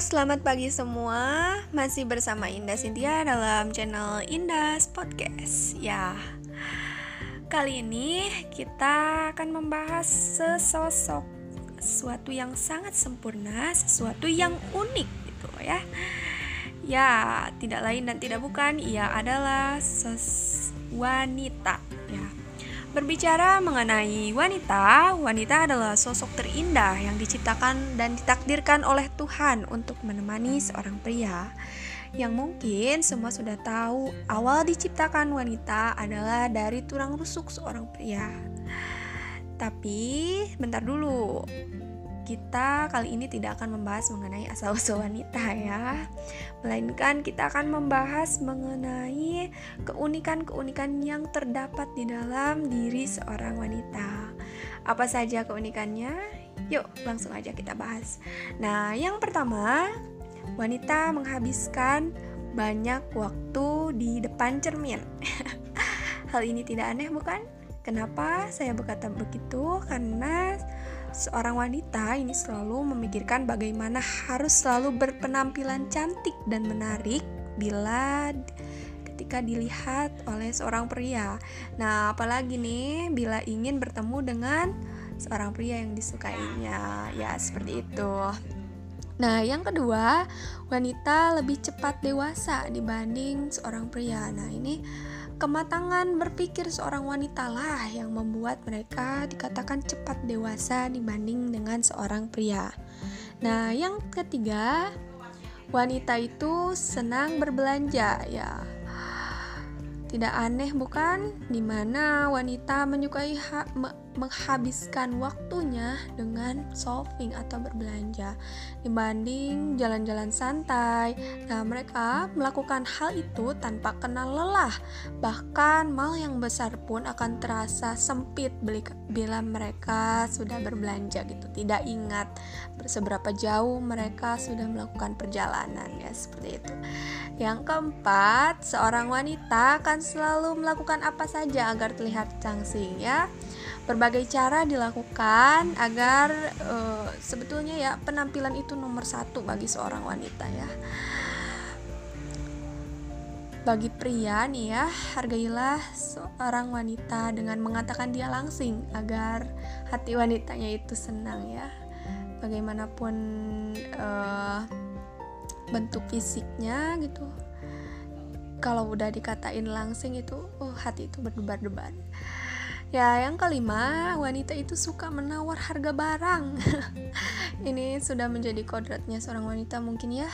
selamat pagi semua. Masih bersama Indah Cynthia dalam channel Indah's Podcast. Ya. Kali ini kita akan membahas sesosok sesuatu yang sangat sempurna, sesuatu yang unik gitu ya. Ya, tidak lain dan tidak bukan, ia adalah ses wanita ya. Berbicara mengenai wanita, wanita adalah sosok terindah yang diciptakan dan ditakdirkan oleh Tuhan untuk menemani seorang pria. Yang mungkin semua sudah tahu, awal diciptakan wanita adalah dari tulang rusuk seorang pria. Tapi, bentar dulu kita kali ini tidak akan membahas mengenai asal-usul wanita ya Melainkan kita akan membahas mengenai keunikan-keunikan yang terdapat di dalam diri seorang wanita Apa saja keunikannya? Yuk langsung aja kita bahas Nah yang pertama Wanita menghabiskan banyak waktu di depan cermin Hal ini tidak aneh bukan? Kenapa saya berkata begitu? Karena seorang wanita ini selalu memikirkan bagaimana harus selalu berpenampilan cantik dan menarik bila ketika dilihat oleh seorang pria. Nah, apalagi nih bila ingin bertemu dengan seorang pria yang disukainya. Ya, seperti itu. Nah, yang kedua, wanita lebih cepat dewasa dibanding seorang pria. Nah, ini Kematangan berpikir seorang wanita lah yang membuat mereka dikatakan cepat dewasa dibanding dengan seorang pria. Nah, yang ketiga, wanita itu senang berbelanja ya. Tidak aneh bukan? Di mana wanita menyukai me menghabiskan waktunya dengan shopping atau berbelanja dibanding jalan-jalan santai. Nah, mereka melakukan hal itu tanpa kenal lelah. Bahkan mal yang besar pun akan terasa sempit bila mereka sudah berbelanja gitu. Tidak ingat seberapa jauh mereka sudah melakukan perjalanan ya seperti itu. Yang keempat, seorang wanita akan selalu melakukan apa saja agar terlihat cangsing ya. Berbagai cara dilakukan agar uh, sebetulnya ya penampilan itu nomor satu bagi seorang wanita ya. Bagi pria nih ya, hargailah seorang wanita dengan mengatakan dia langsing agar hati wanitanya itu senang ya. Bagaimanapun uh, bentuk fisiknya gitu kalau udah dikatain langsing itu oh hati itu berdebar-debar ya yang kelima wanita itu suka menawar harga barang. Ini sudah menjadi kodratnya seorang wanita mungkin ya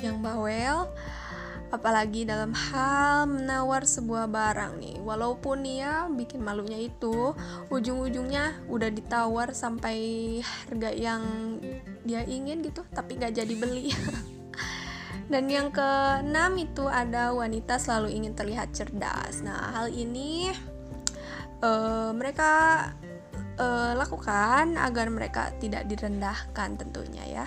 yang bawel. Apalagi dalam hal menawar sebuah barang nih. Walaupun nih ya bikin malunya itu ujung-ujungnya udah ditawar sampai harga yang dia ingin gitu tapi gak jadi beli. Dan yang keenam itu ada wanita selalu ingin terlihat cerdas. Nah, hal ini uh, mereka uh, lakukan agar mereka tidak direndahkan tentunya ya.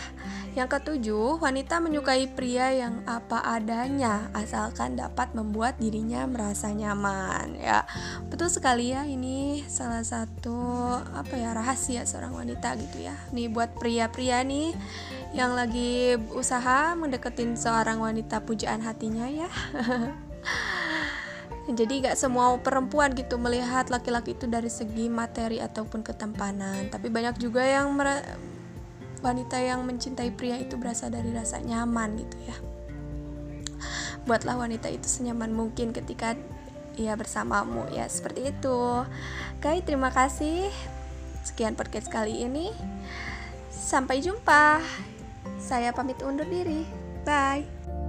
Yang ketujuh, wanita menyukai pria yang apa adanya asalkan dapat membuat dirinya merasa nyaman ya. Betul sekali ya ini salah satu apa ya rahasia seorang wanita gitu ya. Nih buat pria-pria nih yang lagi usaha mendeketin seorang wanita pujaan hatinya ya jadi gak semua perempuan gitu melihat laki-laki itu dari segi materi ataupun ketampanan. Tapi banyak juga yang wanita yang mencintai pria itu berasal dari rasa nyaman gitu ya. Buatlah wanita itu senyaman mungkin ketika ia bersamamu. Ya seperti itu. Oke terima kasih. Sekian podcast kali ini. Sampai jumpa. Saya pamit undur diri. Bye.